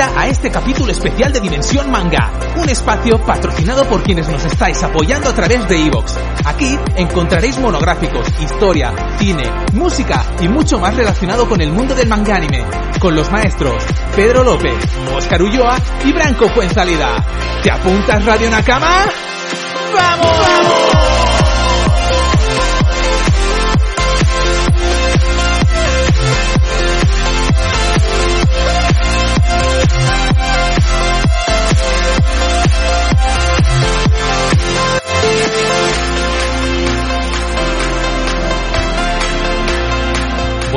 a este capítulo especial de Dimensión Manga, un espacio patrocinado por quienes nos estáis apoyando a través de Evox. Aquí encontraréis monográficos, historia, cine, música y mucho más relacionado con el mundo del manga anime, con los maestros Pedro López, Óscar Ulloa y Branco Fuenzalida. ¿Te apuntas Radio Nakama? ¡Vamos! ¡Vamos!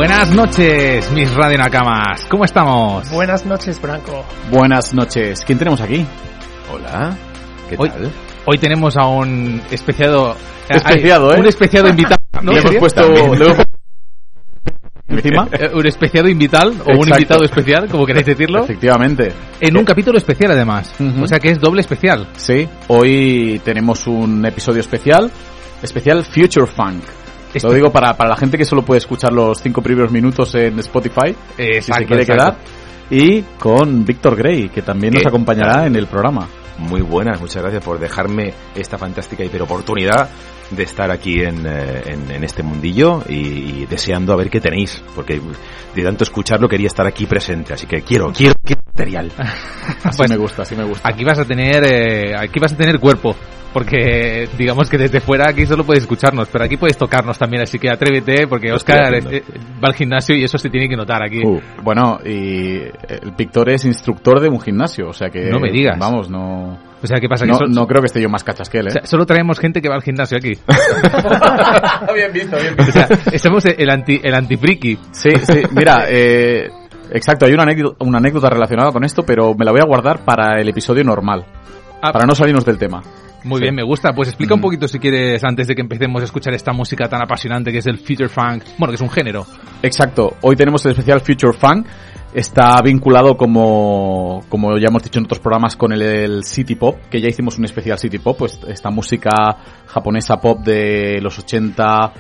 Buenas noches, mis Radio Nakamas. ¿Cómo estamos? Buenas noches, Branco. Buenas noches. ¿Quién tenemos aquí? Hola, ¿qué Hoy, tal? hoy tenemos a un especiado... Especiado, hay- ¿eh? Un especiado invitado. ¿no? Le hemos puesto... Encima. Eh, Un especiado invitado o un invitado especial, como queráis decirlo. Efectivamente. En un capítulo especial, además. O sea que es doble especial. Sí, hoy tenemos un episodio especial, especial Future Funk. Lo digo para, para la gente que solo puede escuchar los cinco primeros minutos en Spotify, si se quiere exacto. quedar. Y con Víctor Gray, que también nos ¿Qué acompañará en el programa. Muy buenas, muchas gracias por dejarme esta fantástica hiperoportunidad de estar aquí en, eh, en, en este mundillo y, y deseando a ver qué tenéis, porque de tanto escucharlo quería estar aquí presente, así que quiero, quiero, quiero material. Así Pues- me gusta, así me gusta. Aquí vas a tener, eh, aquí vas a tener cuerpo. Porque digamos que desde fuera aquí solo puedes escucharnos, pero aquí puedes tocarnos también, así que atrévete, porque Oscar eh, va al gimnasio y eso se tiene que notar aquí. Uh, bueno, y el Víctor es instructor de un gimnasio, o sea que... No me digas. Vamos, no... O sea, ¿qué pasa? Que No, no creo que esté yo más cachas que él, o ¿eh? sea, solo traemos gente que va al gimnasio aquí. bien visto, bien O sea, somos el anti, el anti-friki. Sí, sí, mira, eh, exacto, hay una anécdota, una anécdota relacionada con esto, pero me la voy a guardar para el episodio normal, Ah, para no salirnos del tema. Muy Sí. bien, me gusta. Pues explica un Mm. poquito si quieres, antes de que empecemos a escuchar esta música tan apasionante que es el future funk. Bueno, que es un género. Exacto, hoy tenemos el especial Future Funk, está vinculado como, como ya hemos dicho en otros programas con el, City Pop, que ya hicimos un especial City Pop, pues esta música japonesa pop de los 80,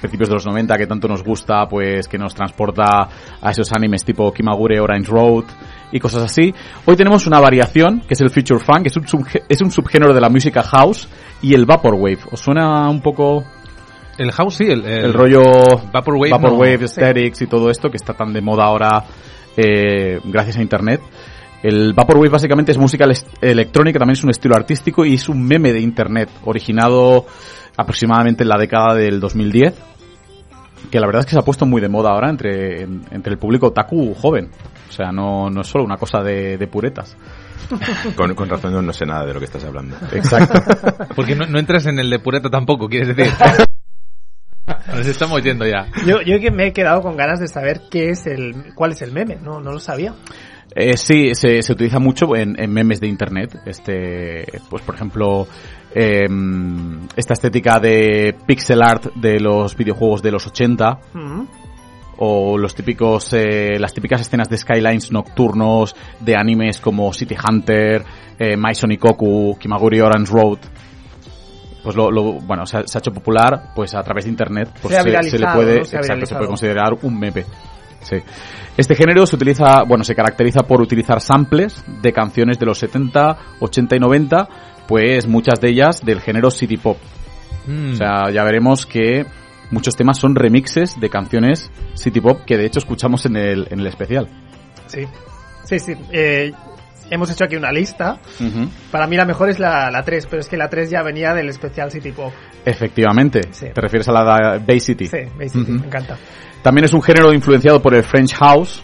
principios de los 90 que tanto nos gusta, pues que nos transporta a esos animes tipo Kimagure Orange Road y cosas así. Hoy tenemos una variación que es el Future Funk, es un, es un subgénero de la música house y el Vaporwave. ¿Os suena un poco El house, sí, el, el- el rollo Vaporwave, Vaporwave, no. aesthetics y todo esto que está tan de moda ahora eh, gracias a internet. El Vaporwave básicamente es música ele- electrónica, también es un estilo artístico y es un meme de internet, originado aproximadamente en la década del 2010, que la verdad es que se ha puesto muy de moda ahora entre, en- entre el público otaku joven. O sea, no, no es solo una cosa de, de puretas. Con, con razón no, no sé nada de lo que estás hablando. Exacto. Porque no, no entras en el de pureta tampoco, quieres decir. Nos estamos yendo ya. Yo, yo que me he quedado con ganas de saber qué es el, cuál es el meme, no, no lo sabía. Eh, sí, se, se utiliza mucho en, en memes de internet. Este, pues por ejemplo, em, esta estética de pixel art de los videojuegos de los 80 Mm. o los típicos, eh, las típicas escenas de skylines nocturnos de animes como City Hunter, eh, Mai Sonikoku, Kimaguri Orange Road. Pues lo, lo- bueno, se ha, se ha hecho popular, pues a través de internet, pues Se ha se, se le puede, ¿no? Se exacto, puede considerar un meme. Sí. Este género se utiliza, bueno, se caracteriza por utilizar samples de canciones de los 70, 80 y 90, pues muchas de ellas del género city pop. Mm. O sea, ya veremos que muchos temas son remixes de canciones city pop que de hecho escuchamos en el, en el especial. Sí, sí, sí. Eh, hemos hecho aquí una lista. Para mí la mejor es la, la 3, pero es que la 3 ya venía del especial City Pop. Efectivamente. Sí. Te refieres a la de Bay City. Sí, Bay City, me encanta. También es un género influenciado por el French House.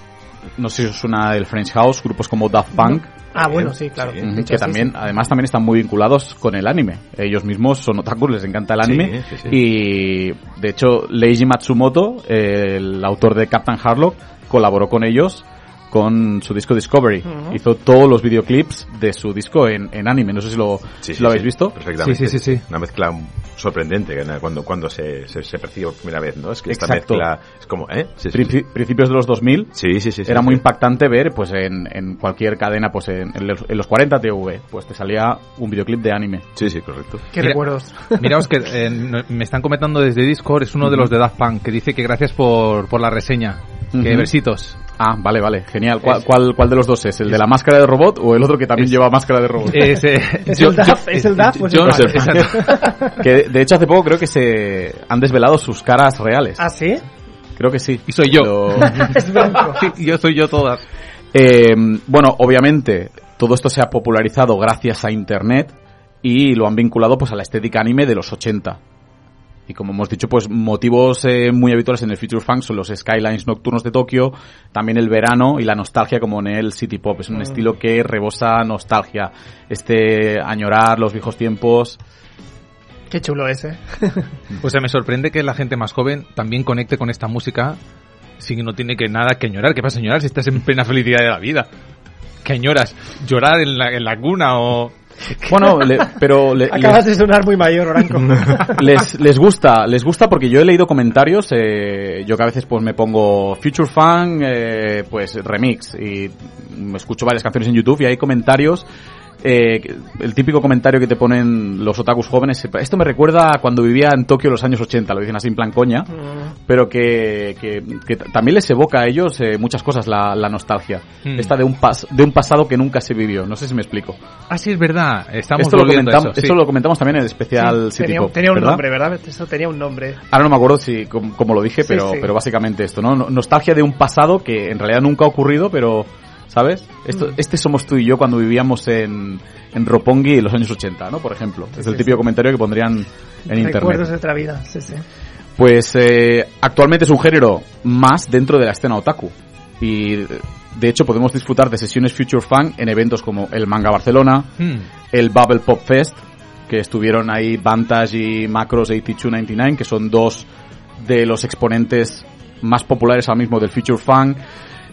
No sé si os suena el French House, grupos como Daft Punk. Ah, bueno, sí, claro. Sí. Hecho, que sí, también, sí. además también están muy vinculados con el anime. Ellos mismos son otakus, les encanta el anime. Sí, sí, sí. Y de hecho, Leiji Matsumoto, el autor de Captain Harlock, colaboró con ellos con su disco Discovery. Hizo todos los videoclips de su disco en, en anime. No sé si lo, Sí, si sí, lo habéis sí, visto. Perfectamente. Sí, sí, sí, sí. Una mezcla sorprendente cuando, cuando se, se, se percibe por primera vez, ¿no? Es que esta mezcla es como, ¿eh? Sí, sí, Princi- Principios de los 2000. sí, sí, sí, sí, era sí. muy impactante ver pues en, en cualquier cadena pues en, en los, en los 40 TV pues te salía un videoclip de anime Sí, sí, correcto. Qué Mira- recuerdos. Miraos que eh, me están comentando desde Discord, es uno de los de Daft Punk, que dice que gracias por, por la reseña. Que versitos. ah vale vale genial ¿Cuál, cuál, cuál de los dos es el de la máscara de robot o el otro que también Es- lleva máscara de robot Es, eh, ¿Es yo- el DAF? yo- ¿Es el DAF? Pues yo- exacto. que de hecho hace poco creo que se han desvelado sus caras reales ¿Ah, sí? creo que sí Y soy yo. Lo- Es blanco. Sí, yo soy yo todas. Eh, bueno, obviamente, todo esto se ha popularizado gracias a Internet y lo han vinculado pues a la estética anime de los 80. Y como hemos dicho, pues motivos eh, muy habituales en el Future Funk son los skylines nocturnos de Tokio, también el verano y la nostalgia como en el City Pop. Es un estilo que rebosa nostalgia. Este añorar los viejos tiempos. Qué chulo ese. O sea, me sorprende que la gente más joven también conecte con esta música sin que no tiene que nada que añorar. ¿Qué pasa añorar si estás en plena felicidad de la vida? ¿Qué añoras? ¿Llorar en la, en la cuna o...? Bueno, le- pero le- Acabas les- de sonar muy mayor, Oranco. les, les gusta, les gusta porque yo he leído comentarios, eh, yo que a veces pues me pongo Future Fan, eh, pues remix y escucho varias canciones en YouTube y hay comentarios, eh, el típico comentario que te ponen los otakus jóvenes, esto me recuerda a cuando vivía en Tokio en los años 80, lo dicen así en plan coña, Mm, pero que, que, que también les evoca a ellos eh, muchas cosas la, la nostalgia, Hmm. esta de un, pas, de un pasado que nunca se vivió, no sé si me explico. Ah, sí, es verdad. Estamos Esto lo, comentamos, eso. sí. esto lo comentamos también en el especial City tenía, Pop, tenía un ¿verdad? nombre, ¿verdad? Eso tenía un nombre. Ahora no me acuerdo si como, como lo dije, Sí, pero, sí. pero básicamente esto, ¿no? No- Nostalgia de un pasado que en realidad nunca ha ocurrido, pero, ¿sabes? Esto, Mm. Este somos tú y yo cuando vivíamos en, en Roppongi en los años 80, ¿no? Por ejemplo. Es el sí, típico sí. comentario que pondrían en Recuerdos internet. de otra vida, sí, sí. Pues eh, actualmente es un género más dentro de la escena otaku. Y de hecho podemos disfrutar de sesiones Future Fan en eventos como el Manga Barcelona, Hmm. el Bubble Pop Fest, que estuvieron ahí Vantage y Macros 8299, que son dos de los exponentes más populares ahora mismo del Future Funk.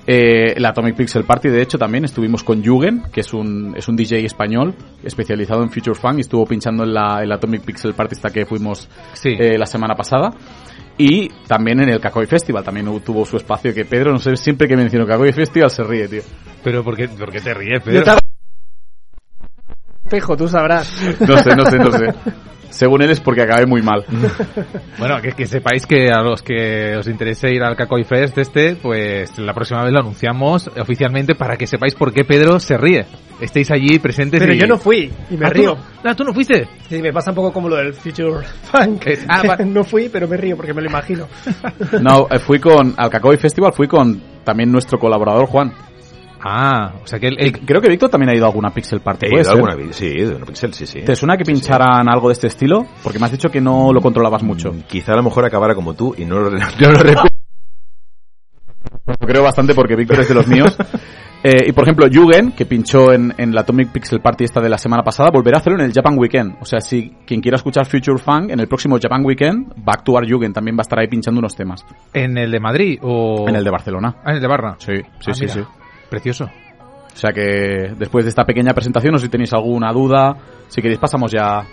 Eh, el Atomic Pixel Party, de hecho, también estuvimos con Jugend, que es un, es un DJ español especializado en Future Funk y estuvo pinchando en la el Atomic Pixel Party hasta que fuimos Sí. eh, la semana pasada. Y también en el Kakoi Festival, también tuvo su espacio que Pedro, no sé, siempre que menciono Kakoi Festival se ríe, tío. Pero ¿por qué, por qué te ríes, Yo Pedro? te- Pejo, tú sabrás. No sé, no sé, no sé. Según él es porque acabé muy mal. Bueno, que, que sepáis que a los que os interese ir al Kakoi Fest este, pues la próxima vez lo anunciamos oficialmente para que sepáis por qué Pedro se ríe. Estéis allí presentes Pero y... yo no fui y me Ah, ¿tú río. no? Ah, ¿tú no fuiste? Sí, me pasa un poco como lo del Future Funk. Es- ah, no fui, pero me río porque me lo imagino. No, eh, fui con, al Kakoi Festival fui con también nuestro colaborador Juan. Ah, o sea que él- Creo que Víctor también ha ido a alguna Pixel Party. He ¿puede ido ser? alguna sí, de una pixel, sí, sí. ¿Te suena que Sí, sí. pincharan algo de este estilo? Porque me has dicho que no lo controlabas mucho. Mm, Quizá a lo mejor acabara como tú y no lo, no lo recuerdo. Lo creo bastante porque Víctor es de los míos. Eh, y por ejemplo, Yugen, que pinchó en, en la Atomic Pixel Party esta de la semana pasada, volverá a hacerlo en el Japan Weekend. O sea, si quien quiera escuchar Future Funk, en el próximo Japan Weekend va a actuar Yugen, también va a estar ahí pinchando unos temas. ¿En el de Madrid o...? En el de Barcelona. Ah, en el de Barra. Sí, sí, Ah, sí, sí. Precioso. O sea que después de esta pequeña presentación, sé si tenéis alguna duda, si queréis pasamos ya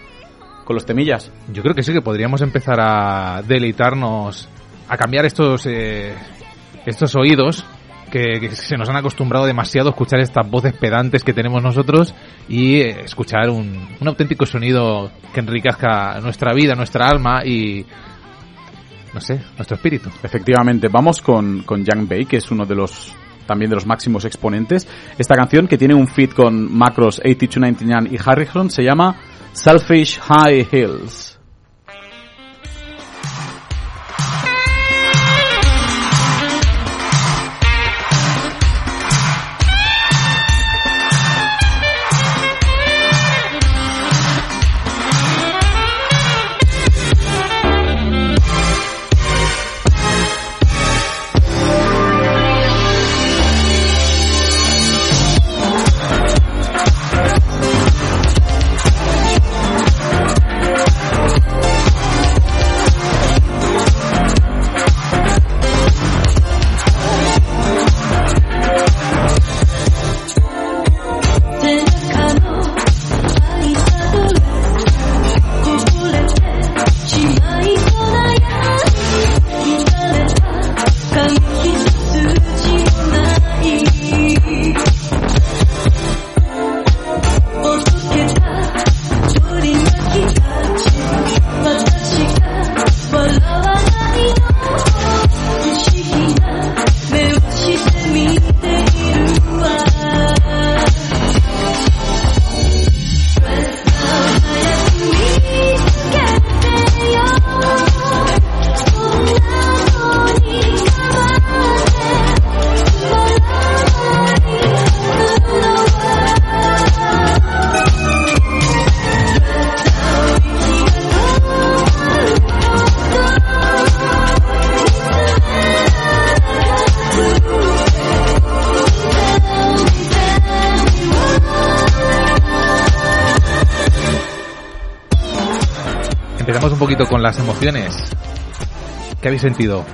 con los temillas. Yo creo que sí que podríamos empezar a deleitarnos, a cambiar estos eh, estos oídos que, que se nos han acostumbrado demasiado a escuchar estas voces pedantes que tenemos nosotros y eh, escuchar un, un auténtico sonido que enriquezca nuestra vida, nuestra alma y no sé, nuestro espíritu. Efectivamente, vamos con, con Young Bay, que es uno de los también de los máximos exponentes. Esta canción que tiene un feat con Macros 8299 y Harrison se llama Selfish High Hills. Poquito con las emociones. ¿Qué habéis sentido?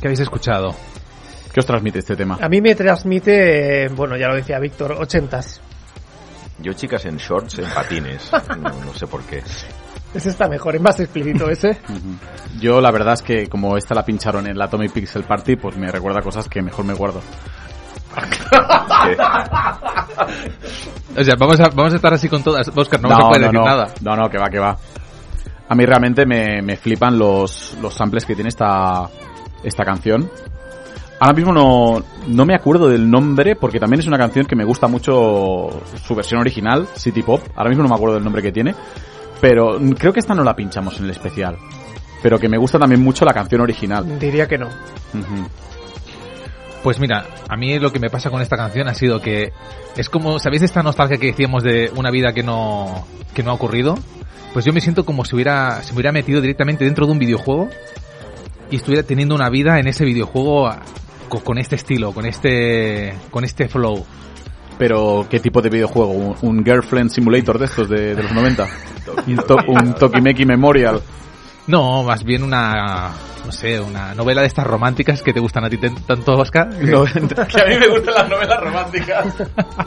¿Qué habéis escuchado? ¿Qué os transmite este tema? A mí me transmite, bueno, ya lo decía Víctor, ochentas. Yo chicas en shorts, en patines. No, no sé por qué. Ese está mejor, es más explícito ese. Yo la verdad es que como esta la pincharon en la Atomic Pixel Party, pues me recuerda cosas que mejor me guardo. O sea, vamos a, vamos a estar así con todas. Oscar, no, vamos a poder decir no. nada. No, no, que va, que va. A mí realmente me, me flipan los, los samples que tiene esta, esta canción. Ahora mismo no, no me acuerdo del nombre porque también es una canción que me gusta mucho su versión original, City Pop. Ahora mismo no me acuerdo del nombre que tiene. Pero creo que esta no la pinchamos en el especial. Pero que me gusta también mucho la canción original. Diría que no. Pues mira, a mí lo que me pasa con esta canción ha sido que es como, ¿sabéis esta nostalgia que decíamos de una vida que no, que no ha ocurrido? Pues yo me siento como si hubiera, se me hubiera metido directamente dentro de un videojuego y estuviera teniendo una vida en ese videojuego a- co- con, este estilo, con este, con este flow. Pero, ¿qué tipo de videojuego? ¿Un, un Girlfriend Simulator de estos de, de los 90? un, to- un Tokimeki Memorial. No, más bien una, no sé, una novela de estas románticas que te gustan a ti tanto, Oscar. No, que a mí me gustan las novelas románticas.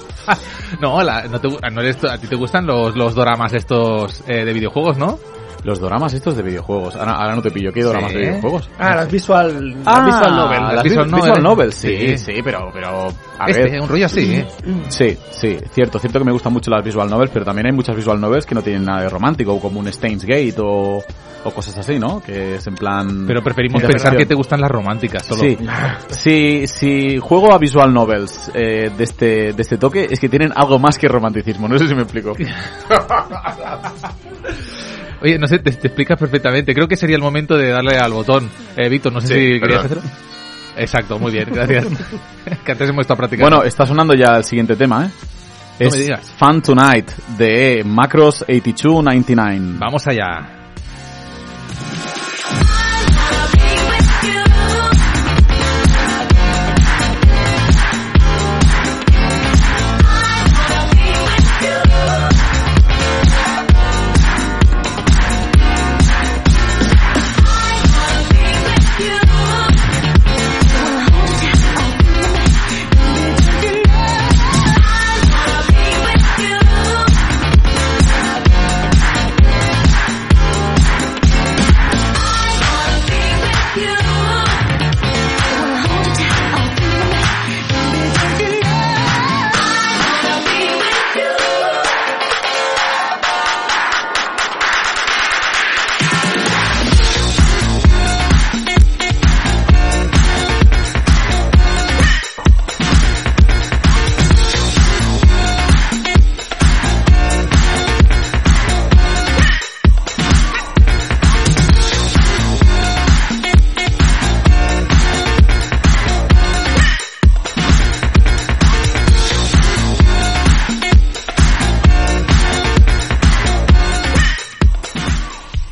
no, la- no te, no eres, a ti te gustan los, los doramas estos eh, de videojuegos, ¿no? Los doramas estos de videojuegos. Ahora, ahora no te pillo. ¿Qué doramas Sí. de videojuegos? Ah, las visual, las visual novel. las las visual, visual visual novel. novels. Sí, Sí. sí, pero, pero, a este, ver. un rollo así, ¿eh? Sí, sí, cierto, cierto que me gustan mucho las visual novels, pero también hay muchas visual novels que no tienen nada de romántico, como un Steins Gate o, o cosas así, ¿no? Que es en plan... Pero preferimos pensar que te gustan las románticas, solo. Sí, si, si juego a visual novels eh, de, este, de este toque, es que tienen algo más que romanticismo, no sé si me explico. Oye, no sé, te, te explicas perfectamente. Creo que sería el momento de darle al botón. Eh, Víctor, no sé Sí, si querías hacerlo. Exacto, muy bien, gracias. que antes hemos estado practicando. Bueno, está sonando ya el siguiente tema, ¿eh? No es. Fun Tonight de Macros 8299. Vamos allá.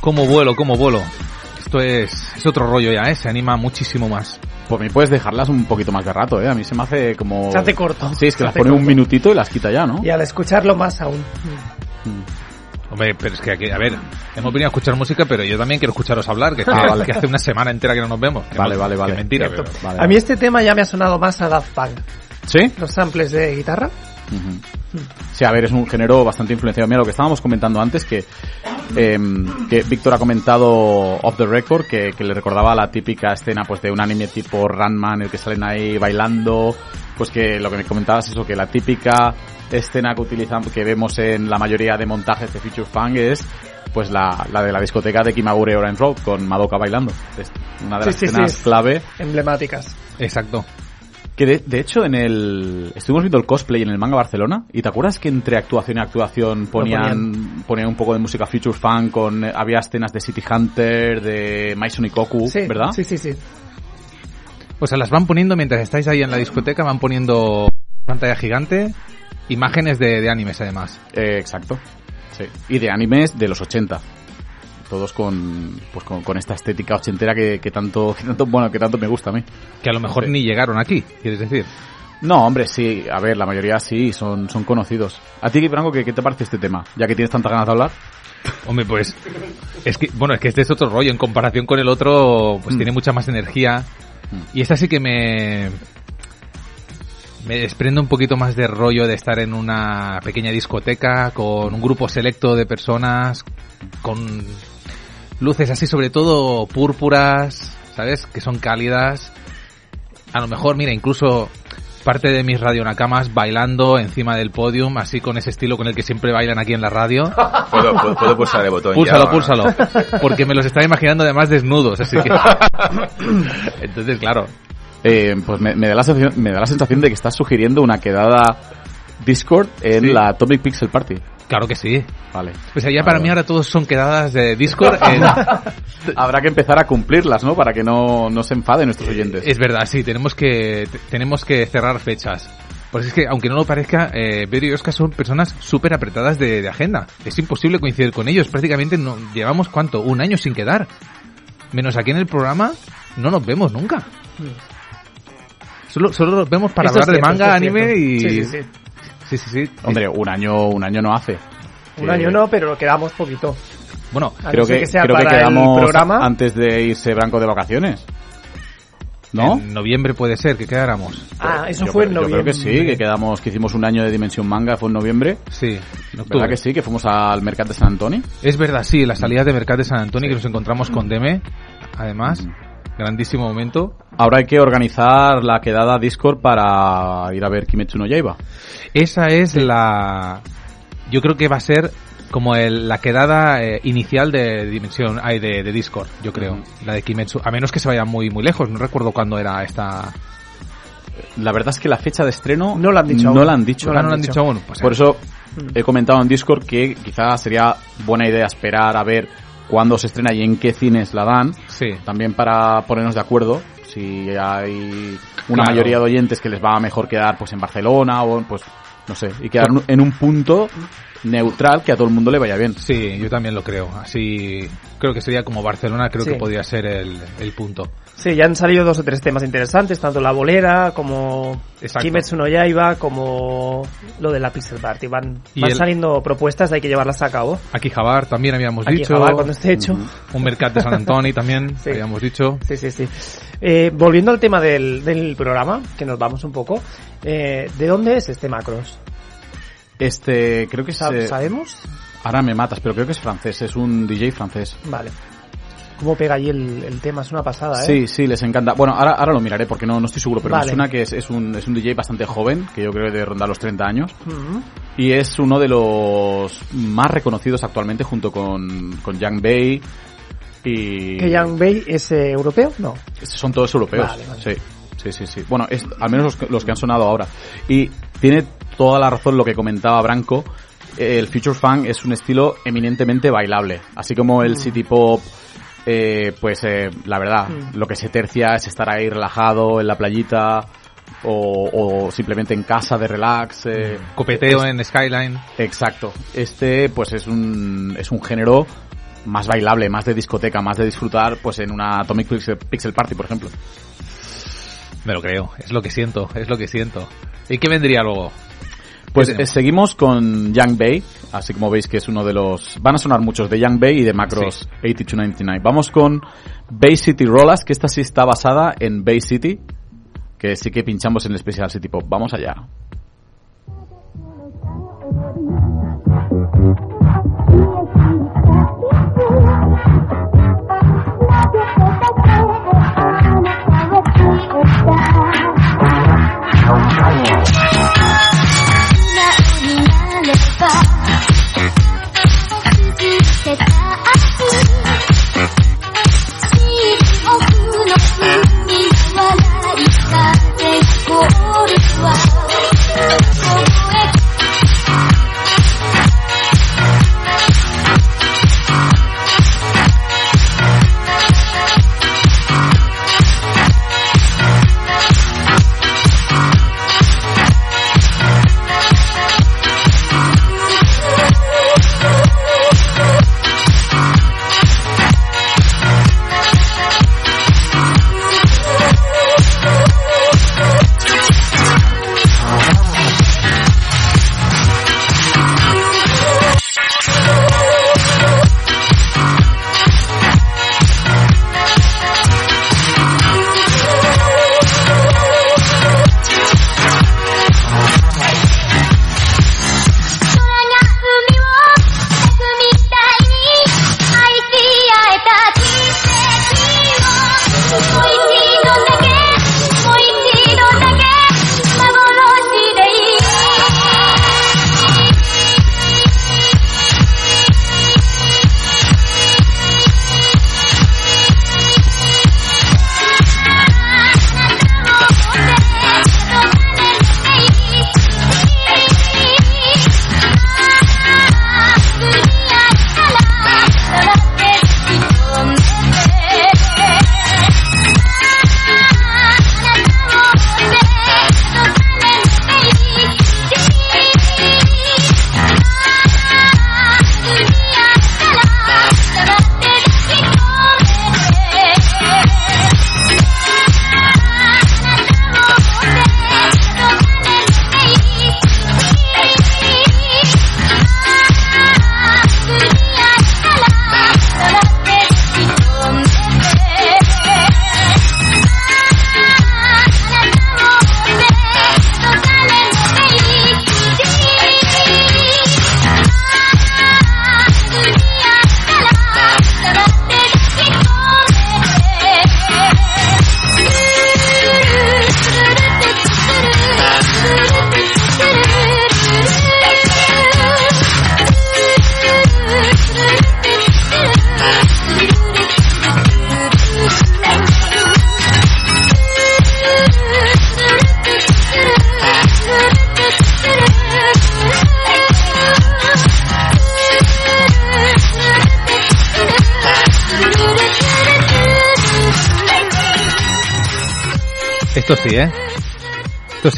Cómo vuelo, cómo vuelo. Esto es, es otro rollo ya, ¿eh? Se anima muchísimo más. Por mí puedes dejarlas un poquito más de rato, ¿eh? A mí se me hace como... Se hace corto. Sí, es que Se las pone un minutito y las quita ya, ¿no? Y al escucharlo más aún. Hombre, pero es que, aquí- a ver, hemos venido a escuchar música, pero yo también quiero escucharos hablar, que, Ah, que- vale. que hace una semana entera que no nos vemos. Que Vale, vale, que vale. mentira, pero... Vale, A mí este tema ya me ha sonado más a Daft Punk. ¿Sí? Los samples de guitarra. Ujú. Sí, a ver, es un género bastante influenciado. Mira, lo que estábamos comentando antes, que, em, que Víctor ha comentado off the record, que, que le recordaba la típica escena pues de un anime tipo Ranma en el que salen ahí bailando, pues que lo que me comentabas es eso, que la típica escena que utilizan, que vemos en la mayoría de montajes de Feature Fang es pues la, la de la discoteca de Kimagure Orange Road con Madoka bailando. Es una de las sí, escenas sí. clave Emblemáticas. Exacto. Que de, de hecho en el estuvimos viendo el cosplay en el manga Barcelona y te acuerdas que entre actuación y actuación ponían ponían, un poco de música future fan con había escenas de City Hunter, de Maison Ikoku, Sí, ¿verdad? Sí, sí, sí. O sea, las van poniendo mientras estáis ahí en la discoteca, van poniendo pantalla gigante, imágenes de, de animes además. Eh, exacto. Sí. Y de animes de los 80. Todos con pues con, con esta estética ochentera que, que tanto que tanto bueno, que tanto me gusta a mí. Que a lo mejor Sí. ni llegaron aquí, quieres decir. No, hombre, sí, a ver, la mayoría sí, son, son conocidos. ¿A ti, Franco, qué, qué te parece este tema? Ya que tienes tantas ganas de hablar. Hombre, pues es que bueno, es que este es otro rollo en comparación con el otro, pues Mm. tiene mucha más energía Mm. y esta sí que me me desprende un poquito más de rollo de estar en una pequeña discoteca con un grupo selecto de personas con luces así sobre todo púrpuras, ¿sabes? Que son cálidas. A lo mejor, mira, incluso parte de mis radionakamas bailando encima del podium, así con ese estilo con el que siempre bailan aquí en la radio. ¿Puedo, puedo, puedo pulsar el botón Púlsalo, ya? púlsalo. Porque me los estaba imaginando además desnudos, así que... Entonces, claro. Eh, pues me, me da la sensación, me da la sensación de que estás sugiriendo una quedada Discord en Sí. la Atomic Pixel Party. Claro que sí. Vale. O sea, ya Vale, para mí ahora todos son quedadas de Discord. en- Habrá que empezar a cumplirlas, ¿no? Para que no, no se enfaden nuestros oyentes. Es verdad, sí, tenemos que, te- tenemos que cerrar fechas. Pues es que, aunque no lo parezca, eh, Pedro y Oscar son personas súper apretadas de, de agenda. Es imposible coincidir con ellos. Prácticamente no, llevamos, ¿cuánto? Un año sin quedar. Menos aquí en el programa, no nos vemos nunca. Solo, solo nos vemos para Esto hablar de cierto, manga, anime y... Sí, sí, sí. Sí, sí, sí. Hombre, un año, un año no hace. Un año no, pero quedamos poquito. Bueno, A Creo no que, sea creo que quedamos programa. antes de irse Branco de vacaciones. ¿No? en noviembre puede ser que quedáramos. Ah, eso Yo fue creo- en Yo noviembre. creo que sí, que quedamos, que hicimos un año de Dimensión Manga, fue en noviembre. Sí, en ¿Verdad que sí? Que fuimos al Mercat de San Antonio. Es verdad, sí, la salida de Mercat de San Antonio que nos encontramos con Deme, además, Mm. Grandísimo momento. Ahora hay que organizar la quedada Discord para ir a ver Kimetsu no Yaiba. Esa es la... Yo creo que va a ser como el- la quedada eh, inicial de Dimensión, ay, de, de Discord, yo creo, la de Kimetsu, a menos que se vaya muy muy lejos, no recuerdo cuándo era esta... La verdad es que la fecha de estreno No la han dicho No aún. la han dicho. Ah, no lo han dicho aún, pues Por eso Mm. he comentado en Discord que quizás sería buena idea esperar a ver cuándo se estrena y en qué cines la dan. Sí, También para ponernos de acuerdo si hay una Claro. mayoría de oyentes que les va a mejor quedar pues en Barcelona o pues no sé, y quedar en un punto neutral que a todo el mundo le vaya bien. sí, yo también lo creo, así creo que sería como Barcelona, creo Sí. que podría ser el, el punto. Sí, ya han salido dos o tres temas interesantes, tanto la bolera como Exacto. Kimetsu no Yaiba, como lo de la Pixel Party. Van, Y van el- saliendo propuestas, hay que llevarlas a cabo. Aquí Jabar también habíamos Aquí dicho, Jabar, cuando esté hecho. Un Mercat de San Antonio también Sí. habíamos dicho. Sí, sí, sí. Eh, volviendo al tema del, del programa, que nos vamos un poco, eh, ¿de dónde es este Macros? Este, creo que es, eh, ¿Sabemos? ahora me matas, pero creo que es francés, es un DJ francés. Vale. ¿Cómo pega ahí el, el tema? Es una pasada, ¿eh? Sí, sí, les encanta. Bueno, ahora, ahora lo miraré porque no, no estoy seguro, pero Vale. me suena que es, es un, es un DJ bastante joven, que yo creo que debe rondar los 30 años. Y es uno de los más reconocidos actualmente junto con, con Yang Bei y... ¿Que Yang Bei es eh, europeo? No. Son todos europeos. Vale, vale. Sí, sí, sí, sí. Bueno, es, al menos los, que- los que han sonado ahora. Y tiene toda la razón lo que comentaba Branco. El Future Funk es un estilo eminentemente bailable. Así como el Mm. City Pop, eh, pues eh, la verdad, Mm. lo que se tercia es estar ahí relajado en la playita o, o simplemente en casa de relax. eh, Copeteo en Skyline. Exacto. Este, pues es un, es un género más bailable, más de discoteca, más de disfrutar, pues en una Atomic Pixel Party, por ejemplo. Me lo creo, es lo que siento, es lo que siento. ¿Y qué vendría luego? Pues ¿Qué eh, seguimos con Young Bay, así como veis que es uno de los... Van a sonar muchos de Young Bay y de Macros 8299. Vamos con Bay City Rollas, que esta sí está basada en Bay City, que sí que pinchamos en el Special City Pop. Vamos allá.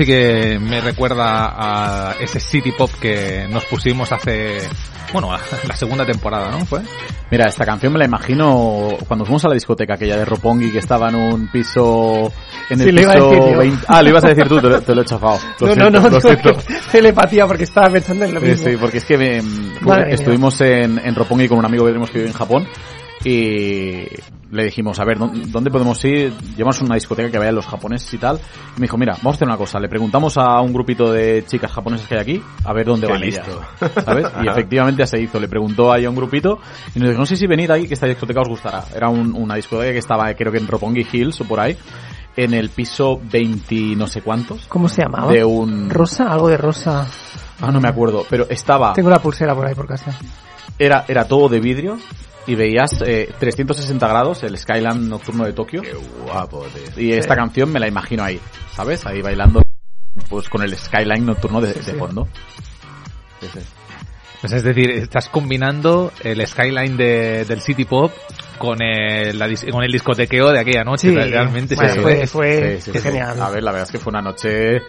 Que me recuerda a ese City Pop que nos pusimos hace, bueno, la segunda temporada, ¿no? ¿Fue? Mira, esta canción me la imagino cuando fuimos a la discoteca aquella de Roppongi que estaba en un piso en el Sí, lo iba a piso decir yo. 20 Ah, lo ibas a decir tú, te, lo- te lo he chafado. Lo no, siento, no, no, no, telepatía porque estaba pensando en lo Sí, mismo. sí, porque es que me- mía. estuvimos en, en Roppongi con un amigo que tenemos que vive en Japón y le dijimos, a ver, ¿dó- ¿dónde podemos ir? Llevamos una discoteca que vayan los japoneses y tal. Y me dijo, mira, vamos a hacer una cosa. Le preguntamos a un grupito de chicas japonesas que hay aquí a ver dónde Qué van listo. ellas. ¿Sabes? Y efectivamente se hizo. Le preguntó ahí a un grupito y nos dijo, no sé si venid ahí que esta discoteca os gustará. Era un- una discoteca que estaba, creo que en Roppongi Hills o por ahí, en el piso 20 no sé cuántos. ¿Cómo se llamaba? De un... Rosa, algo de rosa. Ah, no me acuerdo, pero estaba... Tengo la pulsera por ahí por casa. era, era todo de vidrio y veías eh, 360 grados el Skyline nocturno de Tokio Qué guapo, tío. y esta canción me la imagino ahí, ¿sabes? Ahí bailando pues con el Skyline nocturno de, de fondo. Sí, sí. Pues es decir, estás combinando el skyline de, del City Pop con el, la con el discotequeo de aquella noche. Sí, Realmente bueno, sí, fue, es, fue Sí, sí, sí. genial. A ver, la verdad es que fue una noche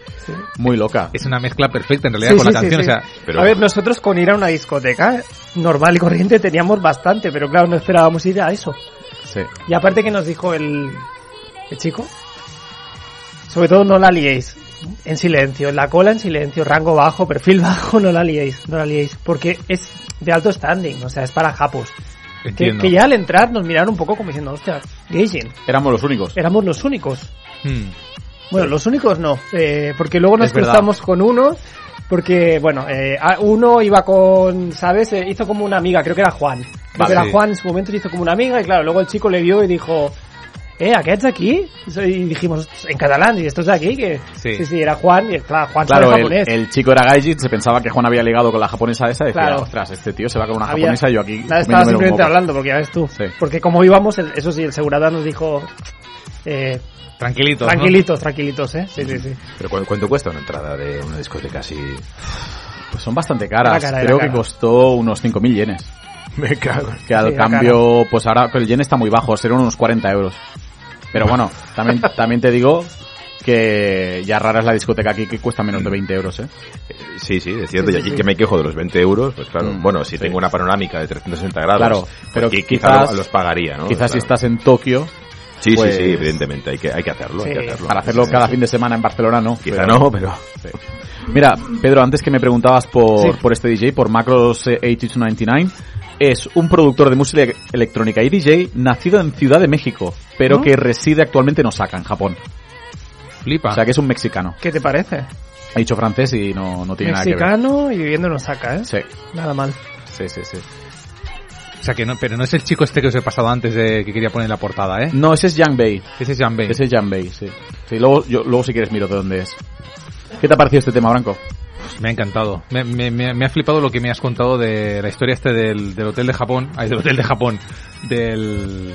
muy loca. es una mezcla perfecta en realidad Sí, con sí, la sí, canción. sí. O sea, Pero- A ver, nosotros con ir a una discoteca normal y corriente teníamos bastante, pero claro, no esperábamos ir a eso. Sí. Y aparte que nos dijo el, el chico, sobre todo no la liéis. En silencio, en la cola en silencio, rango bajo, perfil bajo, no la liéis, no la liéis. Porque es de alto standing, o sea, es para japos. Que, que ya al entrar nos miraron un poco como diciendo, hostia, Gaijin, Éramos los únicos. éramos los únicos. Hmm. Bueno, los únicos no, eh, porque luego nos Es verdad. cruzamos con uno, porque, bueno, eh, uno iba con, ¿sabes? Eh, hizo como una amiga, creo que era Juan. Creo Vale. que era Sí. Juan en su momento, le hizo como una amiga, y claro, luego el chico le vio y dijo, eh, ¿aquests aquí? Y dijimos, en catalán, y estos de aquí, que... Sí. Sí, sí, era Juan, y claro, Juan Claro, el, japonés. el chico era Gaijin, se pensaba que Juan había ligado con la japonesa esa y decía, Claro. ostras, este tío se va con una Había- japonesa y yo aquí Nada, estaba simplemente moco". hablando, porque ya ves tú. Sí. Porque como íbamos, el- eso sí, el segurata nos dijo, eh, Tranquilitos. ¿no? tranquilitos, tranquilitos, eh. Sí, sí, sí. Pero ¿cu- ¿cuánto cuesta una entrada de una discoteca así? Pues son bastante caras. Era cara, era Creo que costó unos 5.000 yenes. Me cago. Que al Sí, cambio, pues ahora pero el yen está muy bajo, serán unos 40 euros. Pero bueno, también, también te digo que ya rara es la discoteca aquí que cuesta menos de 20 euros, ¿eh? Sí, sí, es cierto. Sí, y aquí sí. que me quejo de los 20 euros, pues claro. Mm, bueno, si sí. tengo una panorámica de 360 grados, Claro, pero pues qui- quizás- quizá lo- los pagaría, ¿no? Quizás si estás en Tokio, Sí, pues- sí, sí, evidentemente. Hay que, hay que hacerlo, hay que hacerlo. para hacerlo Sí, cada sí. fin de semana en Barcelona no. Quizá pero- no, pero... Mira, Pedro, antes que me preguntabas por, Sí. por este DJ, por Macros eh, 8299, es un productor de música electrónica y DJ nacido en Ciudad de México, pero ¿No? que reside actualmente en Osaka, en Japón. Flipa. O sea que es un mexicano. ¿Qué te parece? Ha dicho francés y no, no tiene nada que ver. Mexicano y viviendo en Osaka, ¿eh? Sí, Nada mal. sí, sí, sí. O sea que no, pero no es el chico este que os he pasado antes de que quería poner en la portada, ¿eh? No, ese es Yang Bei. Ese es Bay. Ese es Yang Bei, sí. sí luego, yo, luego si quieres miro de dónde es. ¿Qué te ha parecido este tema, Branco? Me ha encantado. Me, me- me- me ha flipado lo que me has contado de la historia este del, del hotel de Japón. Ay, del hotel de Japón. Del...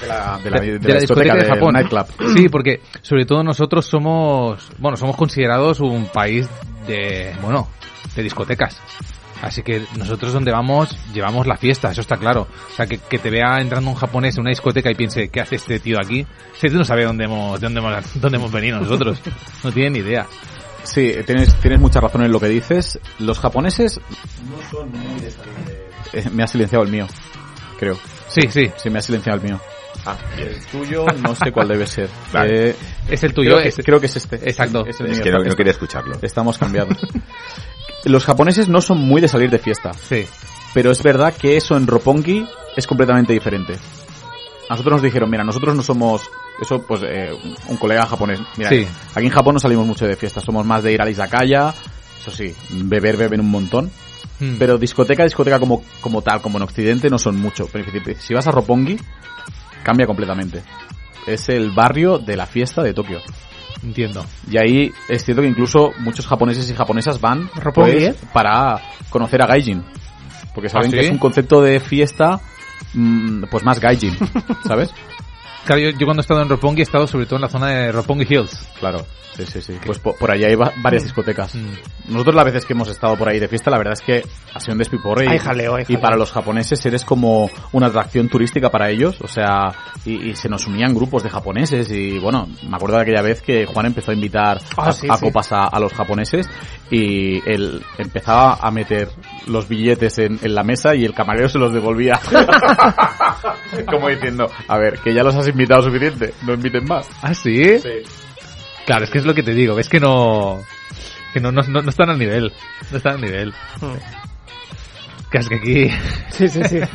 De la, de de- de la discoteca de Japón. nightclub. Sí, porque sobre todo nosotros somos, bueno, somos considerados un país de, bueno, de discotecas. Así que nosotros donde vamos, llevamos la fiesta, eso está claro. O sea, que, que te vea entrando un japonés en una discoteca y piense, ¿qué hace este tío aquí? Ese tío no sabe dónde hemos, de dónde hemos, dónde hemos venido nosotros. No tiene ni idea. Sí, tienes, tienes mucha razón en lo que dices. Los japoneses no son muy de salir de... Eh, me ha silenciado el mío, creo. Sí, sí, Sí, me ha silenciado el mío. Ah. El tuyo no sé cuál debe ser. Vale. Eh, es el tuyo. creo, que, es- creo que es este. Exacto. Es, el Es mío. que no, no quería escucharlo. Estamos cambiados. Los japoneses no son muy de salir de fiesta, Sí. pero es verdad que eso en Roppongi es completamente diferente. A nosotros nos dijeron, mira, nosotros no somos, eso pues eh, un colega japonés, mira, Sí. aquí en Japón no salimos mucho de fiesta, somos más de ir a la izakaya, eso sí, beber, beben un montón, Mm. pero discoteca, discoteca como, como tal, como en Occidente, no son mucho. Pero si vas a Roppongi, cambia completamente. Es el barrio de la fiesta de Tokio. Entiendo. Y ahí es cierto que incluso muchos japoneses y japonesas van Roppongi, pues, para conocer a Gaijin. Porque saben ¿Ah, sí? que es un concepto de fiesta mm, pues más Gaijin, ¿sabes? Claro, yo, yo cuando he estado en Roppongi he estado sobre todo en la zona de Roppongi Hills. Claro, sí, sí, sí. Pues po- por, allá hay va- varias discotecas. Mm. Nosotros las veces que hemos estado por ahí de fiesta, la verdad es que ha sido un despiporre. y- Hay jaleo, hay Y jaleo. para los japoneses eres como una atracción turística para ellos, o sea, y, y se nos unían grupos de japoneses y bueno, me acuerdo de aquella vez que Juan empezó a invitar Ah, a, sí, a sí. copas a, a los japoneses y él empezaba a meter los billetes en, en la mesa y el camarero se los devolvía. como diciendo, a ver, que ya los has invitado suficiente, no inviten más. ¿Ah, sí? Claro, es que es lo que te digo, ves que no... Que no, no, no, no están al nivel. No están al nivel. Que es que aquí... Sí, sí, sí.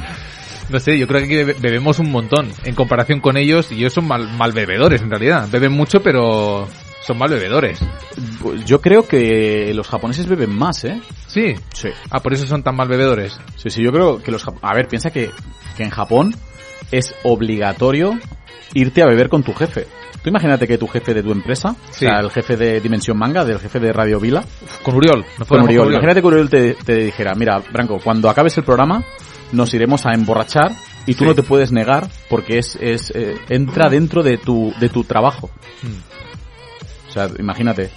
No sé, yo creo que aquí bebe- bebemos un montón. En comparación con ellos, y ellos son mal, mal bebedores en realidad. Beben mucho, pero son mal bebedores. Yo creo que los japoneses beben más, ¿eh? Sí. Sí. Ah, por eso son tan mal bebedores. Sí, sí, yo creo que los... A ver, piensa que, que en Japón es obligatorio irte a beber con tu jefe. Tú imagínate que tu jefe de tu empresa, Sí. o sea, el jefe de Dimensión Manga, del jefe de Radio Vila, Con Uriol. No con Uriol. Imagínate que Uriol te, te dijera, mira, Branco, cuando acabes el programa nos iremos a emborrachar y tú Sí. no te puedes negar porque es, es eh, entra dentro de tu, de tu trabajo. Mm. O sea, imagínate.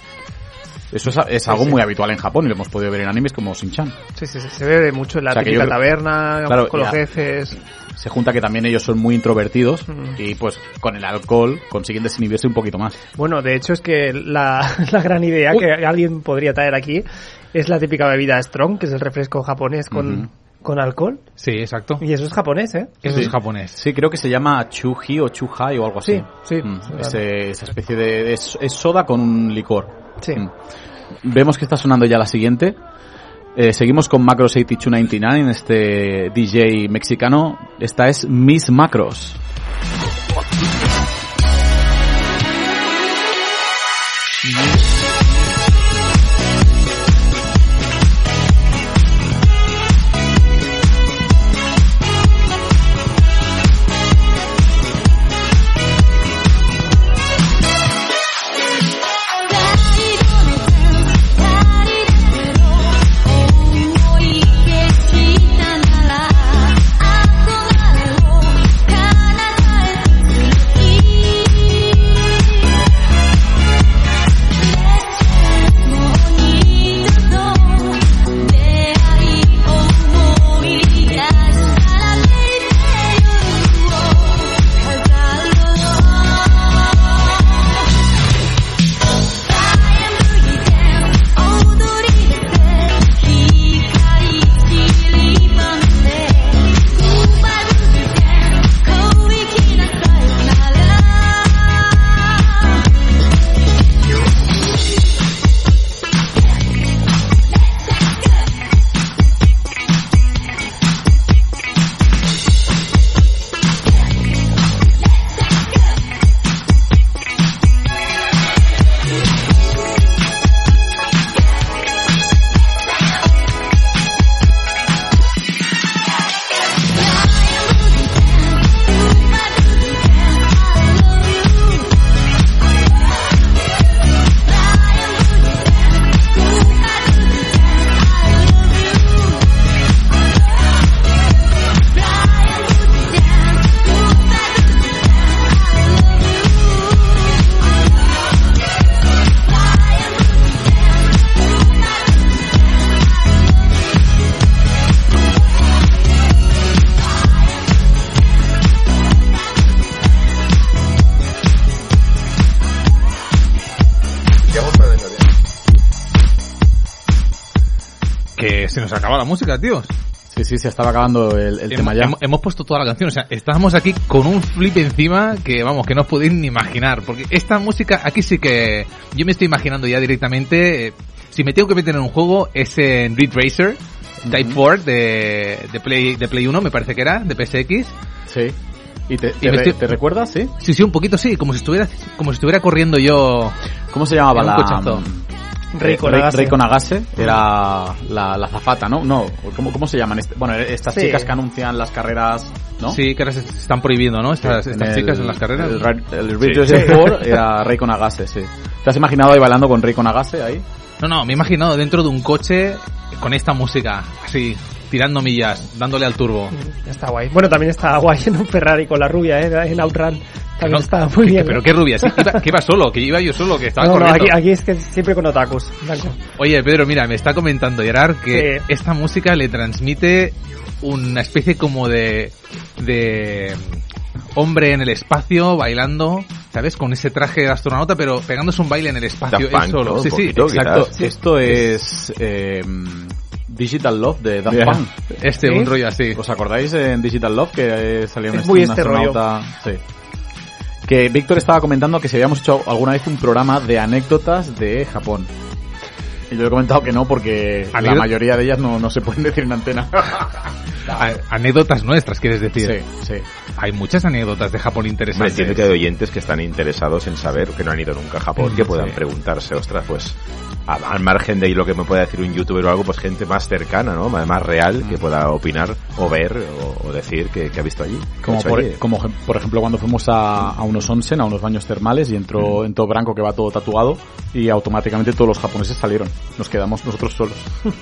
Eso es, es algo muy habitual en Japón y lo hemos podido ver en animes como Shin-Chan. Sí, sí, sí, se ve mucho en la O sea, típica yo taberna, Claro, con los ya. jefes. Se junta que también ellos son muy introvertidos Mm. y pues con el alcohol consiguen desinhibirse un poquito más. Bueno, de hecho es que la, la gran idea Uy. que alguien podría traer aquí es la típica bebida strong, que es el refresco japonés con, Ujú. con alcohol. Sí, exacto. Y eso es japonés, ¿eh? Eso Sí. es japonés. Sí, creo que se llama Chuji o Chuhai o algo así. Sí, sí, Mm, sí, ese- esa especie de... Es, es soda con un licor. Sí. Mm. Vemos que está sonando ya la siguiente. Eh, seguimos con Macros 8299 en este DJ mexicano. Esta es Miss Macros. Nos acaba la música, tíos. Sí, sí, se estaba acabando el, el tema Hemos, ya. hemos- hemos puesto toda la canción, o sea, estábamos aquí con un flip encima que, vamos, que no os podéis ni imaginar, porque esta música, aquí sí que yo me estoy imaginando ya directamente, eh, si me tengo que meter en un juego, es en Ridge Racer, Type 4 de, de, Play, de Play 1, me parece que era, de PSX. Sí. ¿Y te, Y te, re- estoy- te recuerdas, sí? Sí, sí, un poquito sí, como si estuviera, como si estuviera corriendo yo. ¿Cómo se llamaba la... Reiko Rei- Nagase. Reiko Nagase era la, la zafata, ¿no? No, ¿cómo, cómo se llaman? Este- bueno, estas Sí. chicas que anuncian las carreras, ¿no? Sí, que ahora se están prohibiendo, ¿no? Estas, En estas el- chicas en las carreras. El, el Ridge Sí. Racer 4 era Reiko Nagase, sí. ¿Te has imaginado ahí bailando con Reiko Nagase ahí? No, no, me he imaginado dentro de un coche con esta música, así, tirando millas, dándole al turbo. Está guay. Bueno, también está guay en un Ferrari con la rubia, ¿eh? En Outrun. También No, está muy bien. Pero ¿eh? qué rubia, sí, iba- que iba solo, que iba yo solo, que estaba No, no, corriendo. aquí, aquí es que siempre con otakus. Blanco. Oye, Pedro, mira, me está comentando Gerard que Sí. esta música le transmite una especie como de de hombre en el espacio bailando, ¿sabes? Con ese traje de astronauta, pero pegándose un baile en el espacio él solo. ¿no? Sí, sí, poquito, exacto. quizás. Esto es eh, Digital Love de Daft Yeah. Punk. Este, ¿Sí? un rollo así. ¿Os acordáis en Digital Love que eh, salió un, Es muy un este astronauta? Sí. Que Víctor estaba comentando que si habíamos hecho alguna vez un programa de anécdotas de Japón. Y yo he comentado que no porque la ¿Anécdot- mayoría de ellas no, no se pueden decir en antena. Anécdotas nuestras, quieres decir. sí, sí. Hay muchas anécdotas de Japón Me interesantes. entiendo que hay oyentes que están interesados en saber, que no han ido nunca a Japón, que puedan Sí. preguntarse, ostras, pues al margen de ahí lo que me pueda decir un youtuber o algo, pues gente más cercana, ¿no? Más real, que pueda opinar o ver o, o decir que, que ha visto allí. Como por, allí. como ej- por ejemplo cuando fuimos a, a unos onsen, a unos baños termales y entró, entró Branco que va todo tatuado y automáticamente todos los japoneses salieron. Nos quedamos nosotros solos.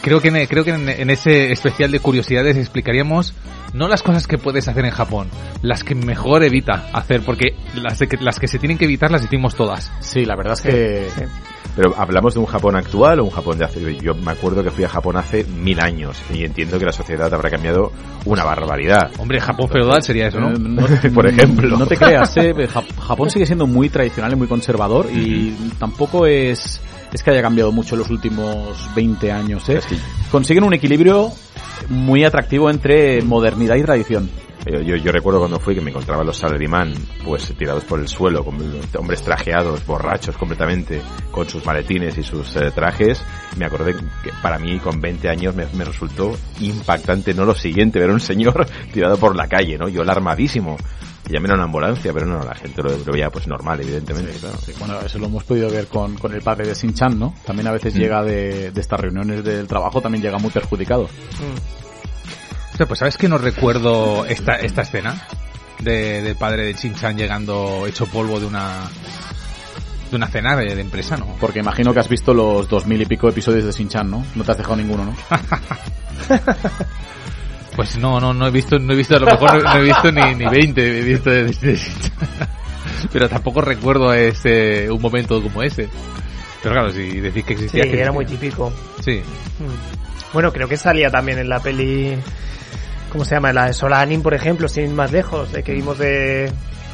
Creo que, en, creo que en, en ese especial de curiosidades explicaríamos no las cosas que puedes hacer en Japón, las que mejor evita hacer, porque las, de que, las que se tienen que evitar las hicimos todas. Sí, la verdad es que... Sí. Pero hablamos de un Japón actual o un Japón de hace... Yo me acuerdo que fui a Japón hace mil años y entiendo que la sociedad habrá cambiado una barbaridad. Hombre, Japón feudal sería eso, ¿no? Eh, no- Por ejemplo. No te creas, ¿eh? Ja- Japón sigue siendo muy tradicional y muy conservador y tampoco es, es que haya cambiado mucho en los últimos 20 años, ¿eh? Que- Consiguen un equilibrio muy atractivo entre modernidad y tradición. Yo, yo, yo recuerdo cuando fui que me encontraba los salaryman pues tirados por el suelo, con hombres trajeados, borrachos completamente, con sus maletines y sus eh, trajes. Me acordé que para mí con 20 años me, me resultó impactante, no lo siguiente, ver a un señor tirado por la calle, ¿no? Yo alarmadísimo. Llamé a una ambulancia, pero no, la gente lo, lo veía pues normal, evidentemente. claro. Bueno, eso lo hemos podido ver con, con el padre de Shin-Chan, ¿no? También a veces llega de, de estas reuniones del trabajo, también llega muy perjudicado. Mm. Hostia, pues sabes que no recuerdo esta, esta escena de, del padre de Chin-Chan llegando hecho polvo de una de una cena de, de empresa, ¿no? Porque imagino que has visto los dos mil y pico episodios de Shin-Chan, ¿no? No te has dejado ninguno, ¿no? Pues no, no, no he visto, no he visto, a lo mejor no, no he visto ni, ni 20, he visto. Pero tampoco recuerdo ese, un momento como ese. Pero claro, si decís que Sí, existía... que era muy típico. Sí. Mm. Bueno, creo que salía también en la peli, ¿cómo se llama? La de Solanin, por ejemplo, sin ir más lejos, de que vimos de,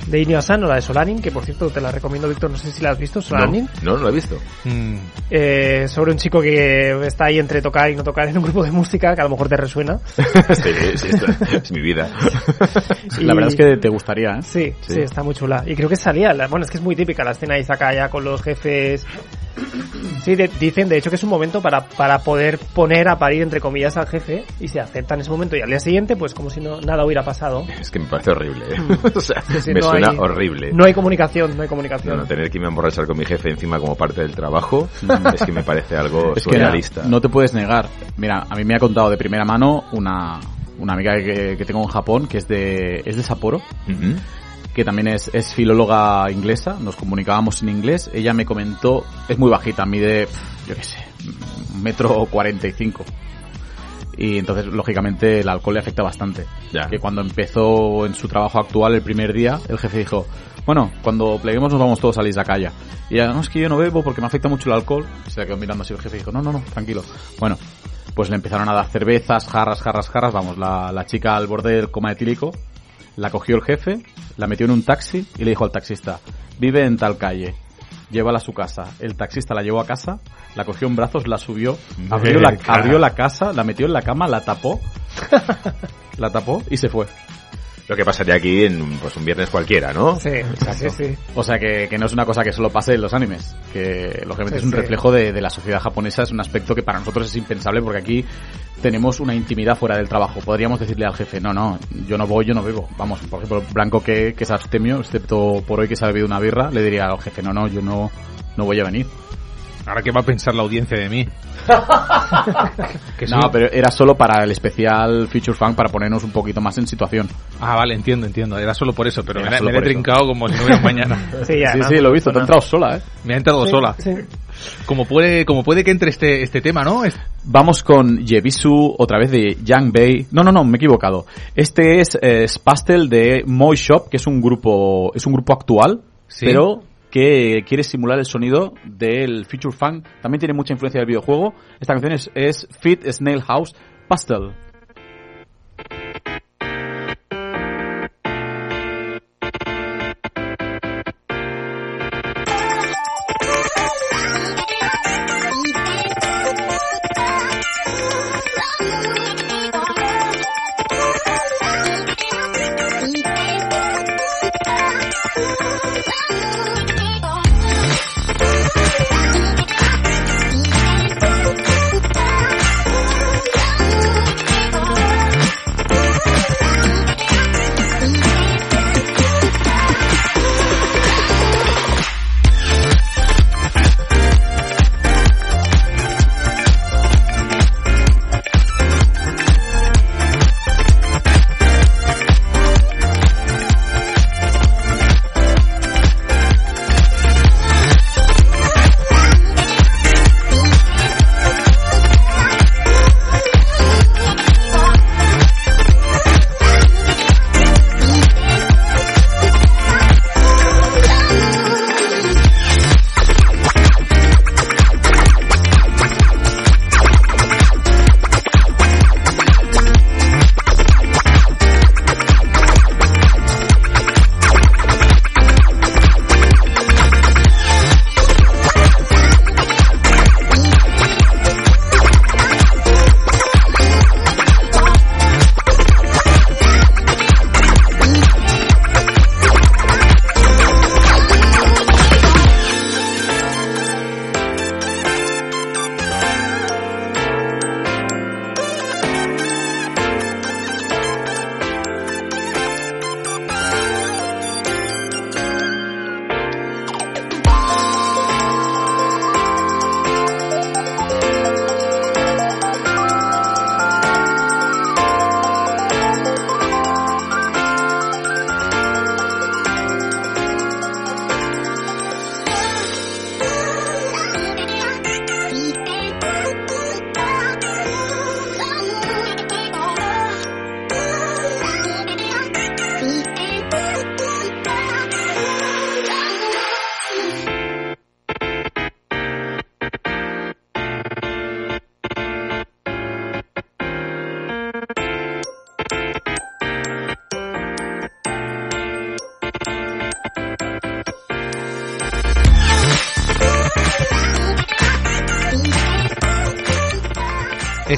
de Inio Asano, la de Solanin, que por cierto te la recomiendo, Víctor, no sé si la has visto, Solanin. No, no, no lo he visto. Mm. Eh, sobre un chico que está ahí entre tocar y no tocar en un grupo de música, que a lo mejor te resuena. sí, sí, esto es mi vida. Y- La verdad es que te gustaría, ¿eh? Sí, sí, Sí. está muy chula. Y creo que salía, la- bueno, es que es muy típica la escena de Izakaya con los jefes. Sí, de- dicen de hecho que es un momento para, para poder poner a parir entre comillas al jefe y se acepta en ese momento y al día siguiente pues como si no nada hubiera pasado. Es que me parece horrible. ¿eh? o sea, sí, me no suena hay- horrible. No hay comunicación, no hay comunicación. no, tener que irme a emborrachar con mi jefe encima como parte del trabajo es que me parece algo Es que surrealista. no, no te puedes negar. Mira, a mí me ha contado de primera mano una, una amiga que, que tengo en Japón, que es de, es de Sapporo. Que también es, es filóloga inglesa, nos comunicábamos en inglés, ella me comentó, es muy bajita, mide, yo qué sé, metro cuarenta y cinco. Y entonces, lógicamente, el alcohol le afecta bastante. Ya. Que cuando empezó en su trabajo actual el primer día, el jefe dijo, bueno, cuando pleguemos nos vamos todos a la Izakaya. Y ella, no, es que yo no bebo porque me afecta mucho el alcohol. Y se la quedó mirando así el jefe y dijo, no, no, no, tranquilo. Bueno, pues le empezaron a dar cervezas, jarras, jarras, jarras, vamos, la, la chica al borde del coma etílico, la cogió el jefe, la metió en un taxi y le dijo al taxista, vive en tal calle, llévala a su casa. El taxista la llevó a casa, la cogió en brazos, la subió, abrió la, abrió la casa, la metió en la cama, la tapó, la tapó y se fue. Lo que pasaría aquí en pues, un viernes cualquiera, ¿no? Sí, sí, sí. O sea que, que no es una cosa que solo pase en los animes, que lógicamente Sí, es un sí. reflejo de, de la sociedad japonesa, es un aspecto que para nosotros es impensable porque aquí tenemos una intimidad fuera del trabajo. Podríamos decirle al jefe, no, no, yo no voy, yo no bebo. Vamos, por ejemplo, Blanco que, que es abstemio, excepto por hoy que se ha bebido una birra, le diría al jefe, no, no, yo no, no voy a venir. Ahora, ¿qué va a pensar la audiencia de mí? que No, pero era solo para el especial Feature Fan para ponernos un poquito más en situación. Ah, vale, entiendo, entiendo. Era solo por eso, pero Era me, me he trincado como si no hubiera mañana. Sí, ya, sí, no, sí, lo he visto, te ha entrado sola, ¿eh? Me ha entrado Sí, sola. sí. Como puede, como puede que entre este, este tema, ¿no? Es- Vamos con Yebisu, otra vez de Young Bay. No, no, no, me he equivocado. Este es eh, Spastel de Moy Shop, que es un grupo, es un grupo actual, Sí. pero que quiere simular el sonido del Feature Funk. También tiene mucha influencia del videojuego. Esta canción es, es Fit Snail House Pastel.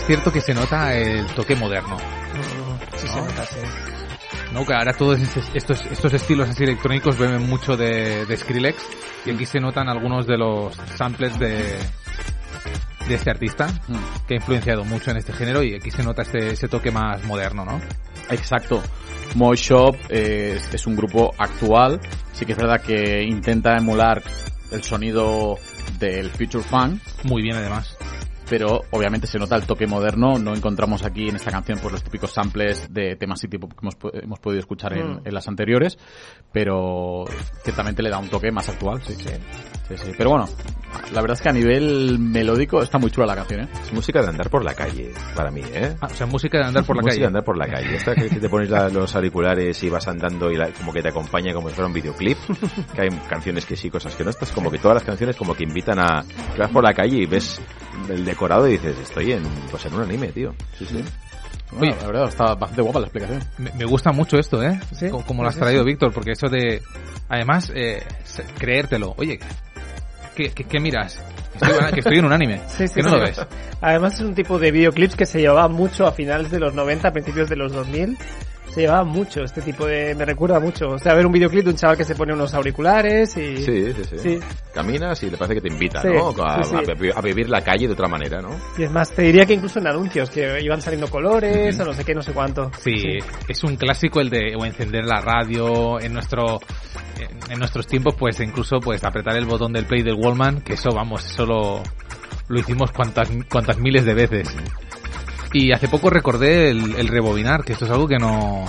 Cierto que se nota el toque moderno. Mm, Sí se nota, sí. ¿no? Que ahora todos estos, estos, estilos así electrónicos beben mucho de, de Skrillex y aquí se notan algunos de los samples de, de este artista que ha influenciado mucho en este género y aquí se nota este, ese toque más moderno, ¿no? Exacto. Moy Shop eh, es, es un grupo actual. Sí que es verdad que intenta emular el sonido del Future Funk, Muy bien además. Pero obviamente se nota el toque moderno. No encontramos aquí en esta canción pues los típicos samples de temas City Pop que hemos, hemos podido escuchar en, Mm. en las anteriores, pero ciertamente le da un toque más actual. Sí, sí. Sí, sí. Pero bueno, la verdad es que a nivel melódico está muy chula la canción, ¿eh? Es música de andar por la calle, para mí, ¿eh? Ah, o sea, música de andar por la música calle. de andar por la calle. Esta que, te pones la- los auriculares y vas andando y la- como que te acompaña como si fuera un videoclip. Que hay canciones que sí, cosas que no. Estas como que todas las canciones como que invitan a... Que vas por la calle y ves el decorado y dices, estoy en, pues en un anime, tío. Sí, sí. Bueno, Oye. la verdad está bastante guapa la explicación. Me, me gusta mucho esto, ¿eh? Sí, Co- Como lo has traído, sí. Víctor, porque eso de... Además, eh, creértelo. Oye, ¿qué, qué, qué miras? Que estoy, que estoy en un anime. Sí, sí, que no sí. lo ves. Además es un tipo de videoclips que se llevaba mucho a finales de los 90, a principios de los 2000. Se llevaba mucho este tipo de... Me recuerda mucho. O sea, ver un videoclip de un chaval que se pone unos auriculares y... Sí, sí, sí. Sí. Caminas y le parece que te invita, Sí, ¿no? A, sí, sí. a vi- a vivir la calle de otra manera, ¿no? Y es más, te diría que incluso en anuncios, que iban saliendo colores o no sé qué, no sé cuánto. Sí, es un clásico el de o encender la radio en nuestro en, en nuestros tiempos pues incluso pues apretar el botón del play del Wallman que eso vamos eso lo, lo hicimos cuantas cuantas miles de veces y hace poco recordé el, el rebobinar que esto es algo que no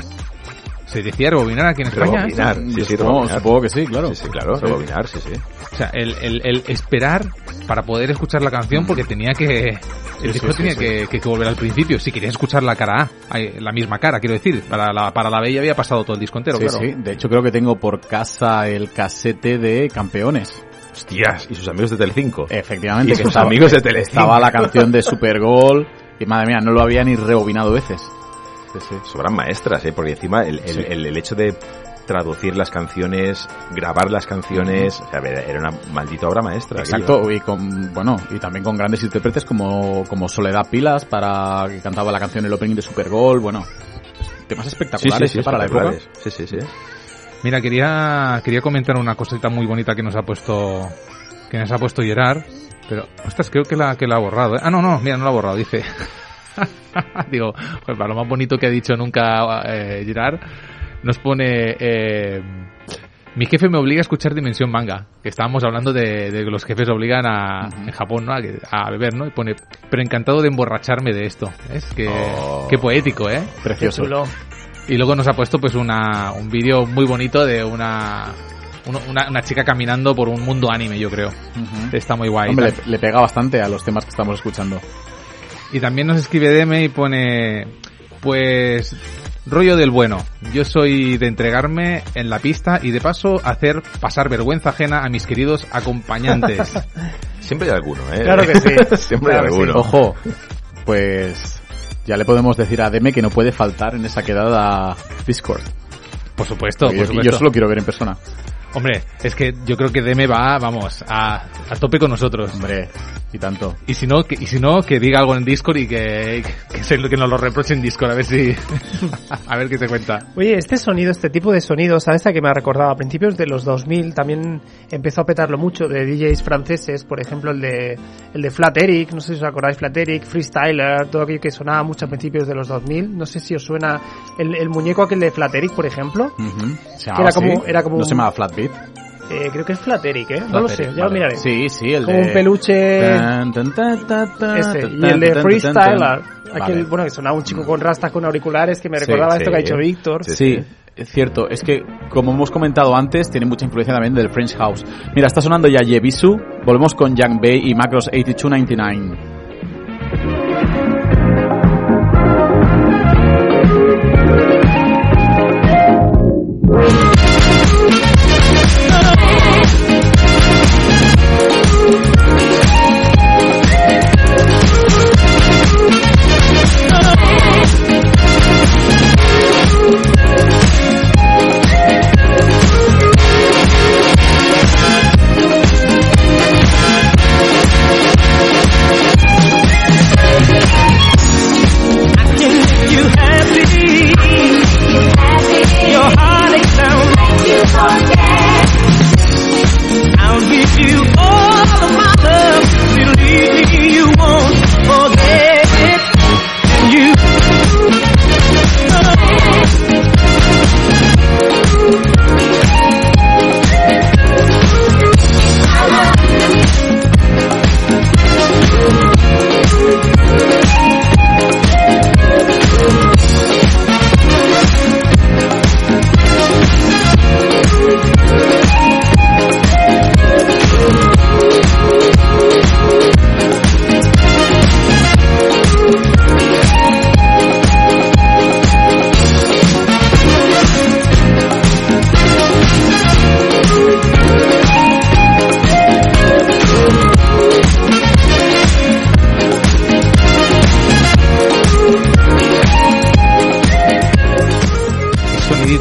se decía rebobinar aquí en España Rebobinar. ¿esto? Sí, sí, supongo, rebobinar. supongo que sí, claro. Sí, sí, claro, Sí. rebobinar, sí, sí. o sea el, el, el esperar para poder escuchar la canción porque tenía que el Sí, disco sí, sí, tenía sí. Que, que- que volver al principio si querías escuchar la cara A la misma cara quiero decir para la para la B ya había pasado todo el disco entero Sí, claro sí. De hecho, creo que tengo por casa el casete de Campeones. Hostias, y sus amigos de Telecinco. Efectivamente, Y que sus estaba, amigos de Telecinco. estaba la canción de Supergol. Y madre mía, no lo había ni rebobinado veces. Sí, sí. Sobran maestras, ¿eh? Porque encima el, el, Sí. el- el hecho de traducir las canciones, grabar las canciones, o sea, era una maldita obra maestra. aquello. Exacto, y con, bueno, y también con grandes intérpretes como, como Soledad Pilas para que cantaba la canción el opening de Supergol, bueno, temas Sí, sí, espectaculares sí, ¿eh? para la época. Sí, sí, sí. Mira, quería, quería comentar una cosita muy bonita que nos ha puesto, que nos ha puesto Gerard, pero, ostras, creo que la, que la ha borrado, ¿eh? Ah, no, no, mira, no la ha borrado, dice. Digo, pues para lo más bonito que ha dicho nunca eh, Gerard, nos pone, eh, mi jefe me obliga a escuchar Dimensión Manga, que estábamos hablando de, de que los jefes obligan a, en Japón, ¿no? A, beber, ¿no? Y pone, pero encantado de emborracharme de esto. Es que, Oh. qué poético, ¿eh? Precioso. Y luego nos ha puesto pues una, un vídeo muy bonito de una, una, una chica caminando por un mundo anime, yo creo. Está muy guay. Hombre, le, le pega bastante a los temas que estamos escuchando. Y también nos escribe Deme y pone, pues, rollo del bueno. Yo soy de entregarme en la pista y de paso hacer pasar vergüenza ajena a mis queridos acompañantes. Siempre hay alguno, ¿eh? Claro que sí. Siempre Claro hay sí. alguno. Ojo, pues ya le podemos decir a Deme que no puede faltar en esa quedada Discord. por supuesto, Porque por yo, supuesto. yo solo quiero ver en persona. Hombre, es que yo creo que Deme va, vamos, a, a tope con nosotros. Hombre, y tanto. Y si no, que, y si no, que diga algo en Discord y que, que, se- que nos lo reproche en Discord, a ver si... a ver qué se cuenta. Oye, este sonido, este tipo de sonido, ¿sabes a qué me ha recordado? A principios de los 2000 también empezó a petarlo mucho de DJs franceses, por ejemplo el de, el de Flat Eric, no sé si os acordáis, Flat Eric, Freestyler, todo aquello que sonaba mucho a principios de los 2000, no sé si os suena el, el muñeco aquel de Flat Eric, por ejemplo. Se Que era como- era como No un- se llamaba Flatbeat. Eh, creo que es Flat Eric, ¿eh? No lo sé, ya lo miraré. Sí, sí, el Como de... un peluche... Tan, y el de Freestyler, aquel, Vale. bueno, que sonaba un chico con rastas con auriculares que me recordaba sí. esto que ha dicho Víctor. Sí. Sí, es cierto. Es que, como hemos comentado antes, tiene mucha influencia también del French House. Mira, está sonando ya Yebisu. Volvemos con Young Bay y Macros 8299.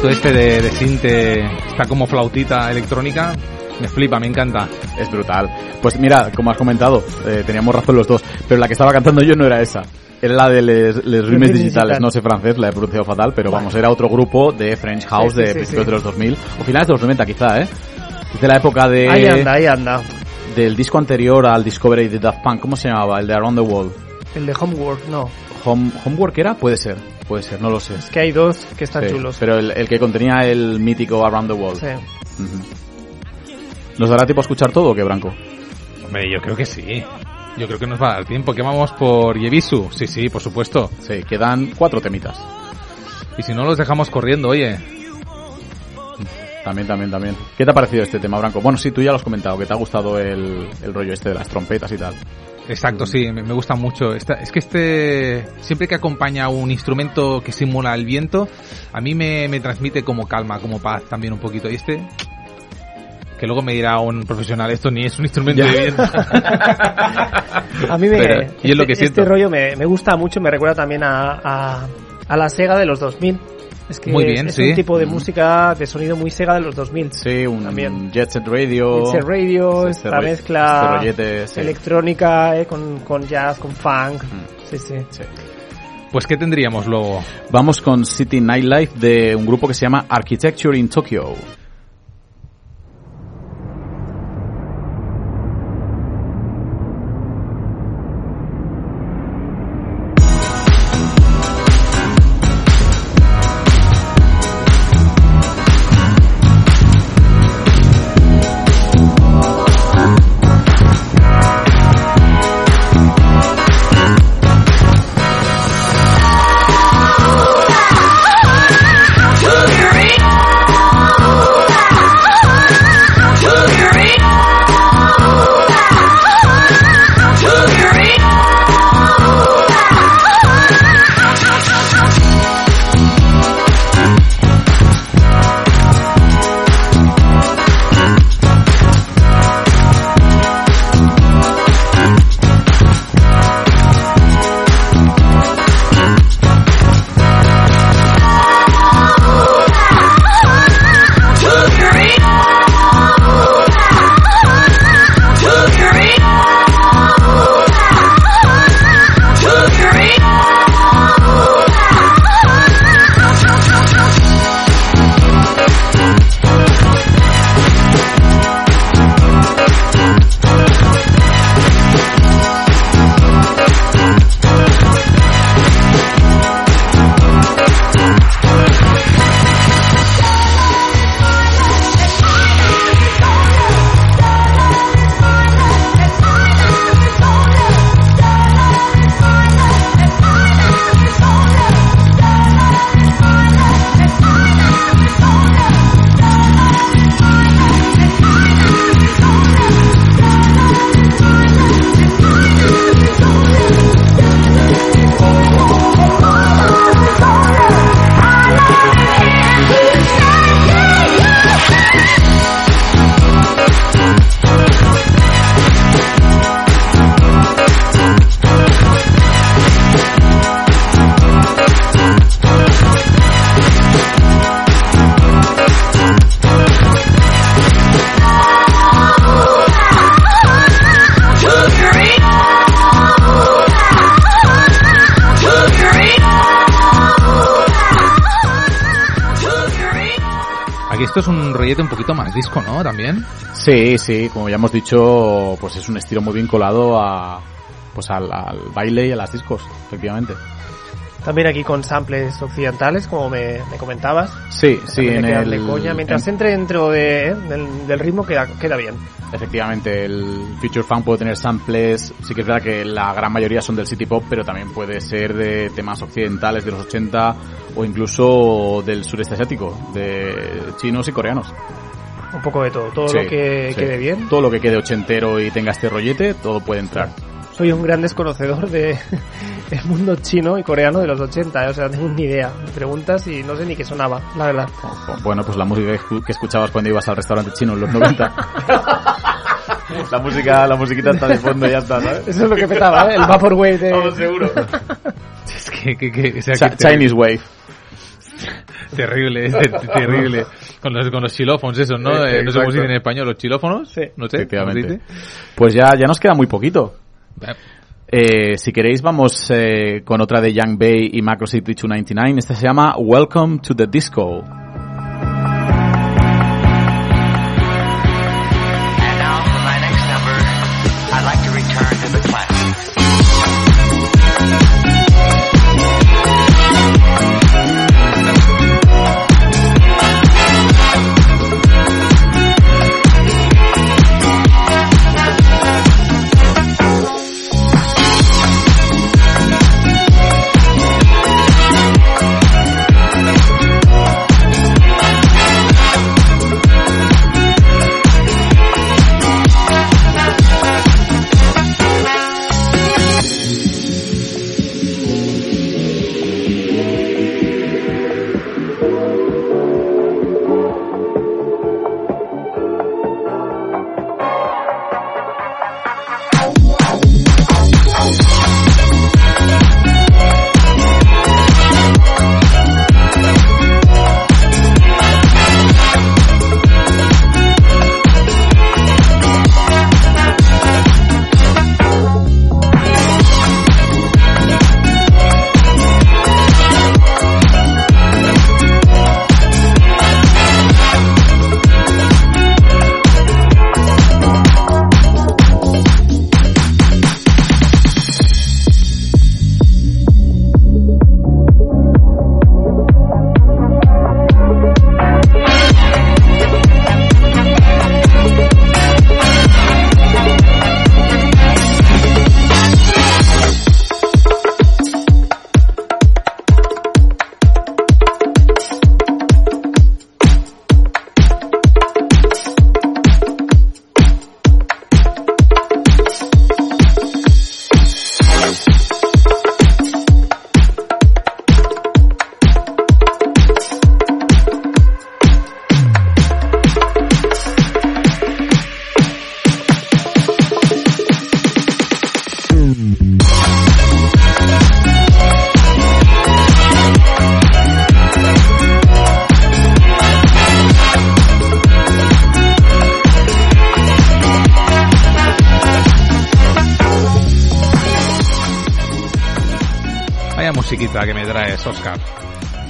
Este de, de sinte, está como flautita electrónica, me flipa, me encanta. Es brutal. Pues mira, como has comentado, eh, teníamos razón los dos, pero la que estaba cantando yo no era esa. Era la de Les, les Digitales, no sé francés, la he pronunciado fatal, pero vamos, era otro grupo de French House Sí, sí, de sí, principios sí. de los 2000, o finales de los 90 quizá, ¿eh? Es de la época de, Ahí anda, ahí anda. del disco anterior al Discovery de Daft Punk, ¿cómo se llamaba? El de Around the World. El de Homework, no. Home, ¿Homework era? Puede ser, puede ser, no lo sé. Es que hay dos que están Sí, chulos. Pero el, el que contenía el mítico Around the World. Sí. ¿Nos dará tiempo a escuchar todo o qué, Branco? Hombre, yo creo que sí. Yo creo que nos va a dar tiempo. ¿Que vamos por Yebisu? Sí, sí, por supuesto. Sí, quedan cuatro temitas. Y si no, los dejamos corriendo, oye. También, también, también. ¿Qué te ha parecido este tema, Branco? Bueno, sí, tú ya lo has comentado, que te ha gustado el, el rollo este de las trompetas y tal. Exacto, sí, me, gusta mucho. Esta- es que este, siempre que acompaña un instrumento que simula el viento, a mí me, me transmite como calma, como paz también un poquito. Y este, que luego me dirá un profesional, esto ni es un instrumento Ya. de viento. A mí me, Pero- y es lo que este, siento. este rollo me, me gusta mucho, me recuerda también a, a, a la Sega de los 2000. Es que Muy bien, es sí. un tipo de Mm. música de sonido muy Sega de los 2000. Sí, un También. Jet Set Radio. It's a radio, esta este mezcla este rollete, sí. electrónica eh, con, con jazz, con funk. Mm. Sí, sí. Sí. Pues, ¿qué tendríamos luego? Vamos con City Nightlife de un grupo que se llama Architecture in Tokyo. Rollete un poquito más disco, ¿no? También. Sí, sí, como ya hemos dicho, pues es un estilo muy vinculado a pues al, al baile y a las discos, efectivamente. También aquí con samples occidentales, como me, me comentabas. Sí, sí, en el... coña. Mientras en- entre dentro de, ¿eh? del, del ritmo queda, queda bien. Efectivamente, el Future Funk puede tener samples, sí que es verdad que la gran mayoría son del City Pop, pero también puede ser de temas occidentales de los 80 o incluso del sureste asiático, de chinos y coreanos. Un poco de todo. Todo Sí, lo que sí. quede bien. Todo lo que quede ochentero y tenga este rollete, todo puede entrar. Soy un gran desconocedor de el mundo chino y coreano de los 80, ¿eh? o sea, no tengo ni idea. Me preguntas y no sé ni qué sonaba, la verdad. Bueno, pues la música que escu- que escuchabas cuando ibas al restaurante chino en los 90. la música, la musiquita está de fondo y ya está, ¿sabes? Eso es lo que petaba, ¿eh? el Vaporwave de... Vamos, seguro. Es que, que, que- o sea, Cha- que ter- Chinese Wave. terrible, es ter- terrible. Con los, con los xilófonos, esos, ¿no? Eh, no sé cómo se dice en español, los xilófonos. Sí. No sé, ¿cómo se Efectivamente. Pues ya, ya nos queda muy poquito. Eh, si queréis vamos eh, con otra de Young Bay y Macro City 299. Esta se llama Welcome to the Disco. Musiquita que me traes, Oscar.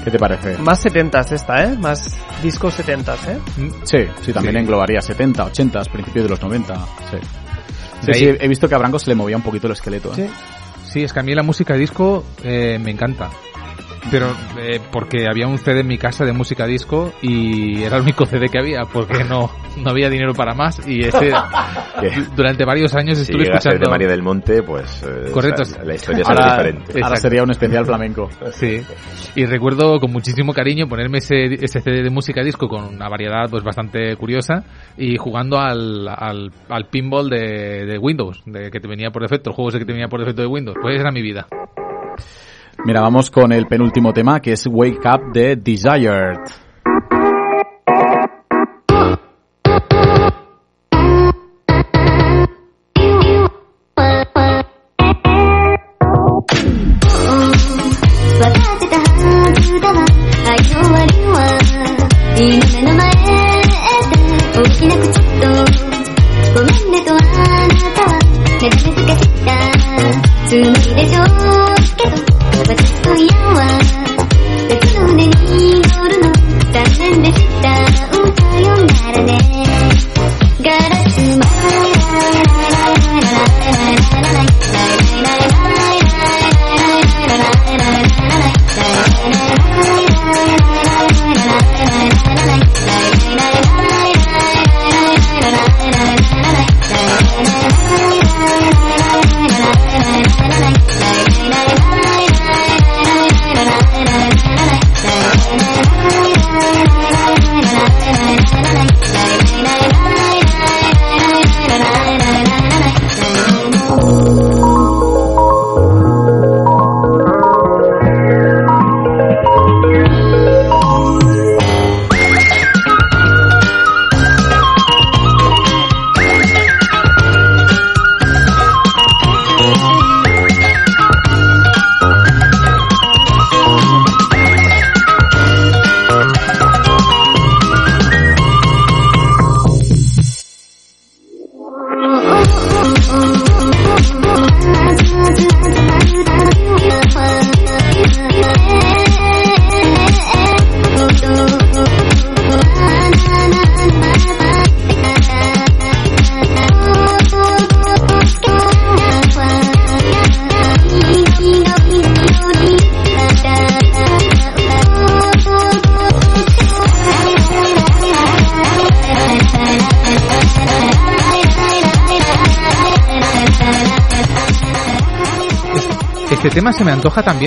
¿Qué te parece? Más setentas esta, ¿eh? Más discos setentas, ¿eh? Sí, sí, también Sí. englobaría 70, 80, principios de los 90. Sí. Sí, De he visto que a Branco se le movía un poquito el esqueleto. ¿eh? Sí. Sí, es que a mí la música disco eh, me encanta. Pero eh, porque había un CD en mi casa de música disco y era el único CD que había porque no, no había dinero para más y ese durante varios años si estuve ser de escuchando María del Monte, pues eh, Correcto. o sea, la historia será Ahora, diferente. ahora sería un especial flamenco. Sí, y recuerdo con muchísimo cariño ponerme ese, ese CD de música disco con una variedad pues bastante curiosa y jugando al, al, al pinball de, de Windows, de que te venía por defecto, el juego ese que te venía por defecto de Windows. Pues esa era mi vida. Mira, vamos con el penúltimo tema que es Wake Up de Desired.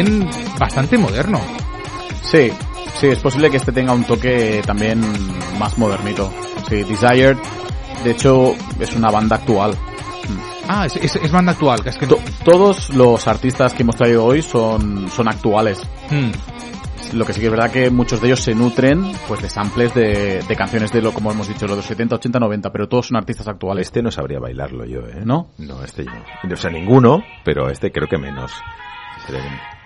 También bastante moderno. Sí, sí, es posible que este tenga un toque también más modernito. Sí, Desired, de hecho, es una banda actual. Ah, es, es, es banda actual, que es que no... To- todos los artistas que hemos traído hoy son, son actuales. Mm. Lo que sí que es verdad que muchos de ellos se nutren pues de samples de, de canciones de lo como hemos dicho, los de los 70, 80, 90, pero todos son artistas actuales. Este no sabría bailarlo yo, ¿eh? ¿No? No, este yo no. O sea, ninguno, pero este creo que menos. Creo que-